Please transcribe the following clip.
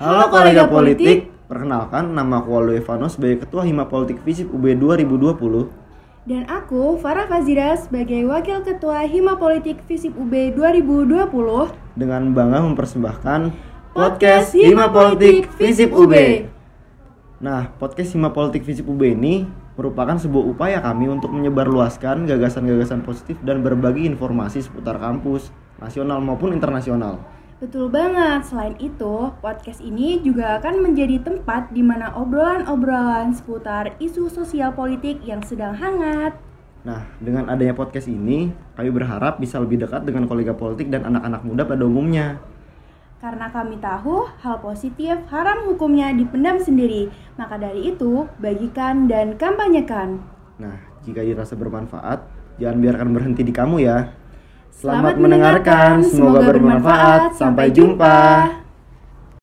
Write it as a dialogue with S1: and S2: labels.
S1: Halo kolega politik, perkenalkan nama aku Aldo Evano sebagai Ketua Hima Politik Visip UB 2020
S2: Dan aku, Farah Fazira, sebagai Wakil Ketua Hima Politik Visip UB 2020
S1: dengan bangga mempersembahkan
S2: Podcast Hima Politik Visip UB.
S1: Nah, podcast Hima Politik Visip UB ini merupakan sebuah upaya kami untuk menyebarluaskan gagasan-gagasan positif dan berbagi informasi seputar kampus, nasional maupun internasional.
S2: Betul banget, selain itu, podcast ini juga akan menjadi tempat di mana obrolan-obrolan seputar isu sosial politik yang sedang hangat.
S1: Nah, dengan adanya podcast ini, kami berharap bisa lebih dekat dengan kolega politik dan anak-anak muda pada umumnya.
S2: Karena kami tahu hal positif haram hukumnya dipendam sendiri, maka dari itu bagikan dan kampanyekan.
S1: Nah, jika dirasa bermanfaat, jangan biarkan berhenti di kamu ya.
S2: Selamat mendengarkan, semoga bermanfaat. Sampai jumpa.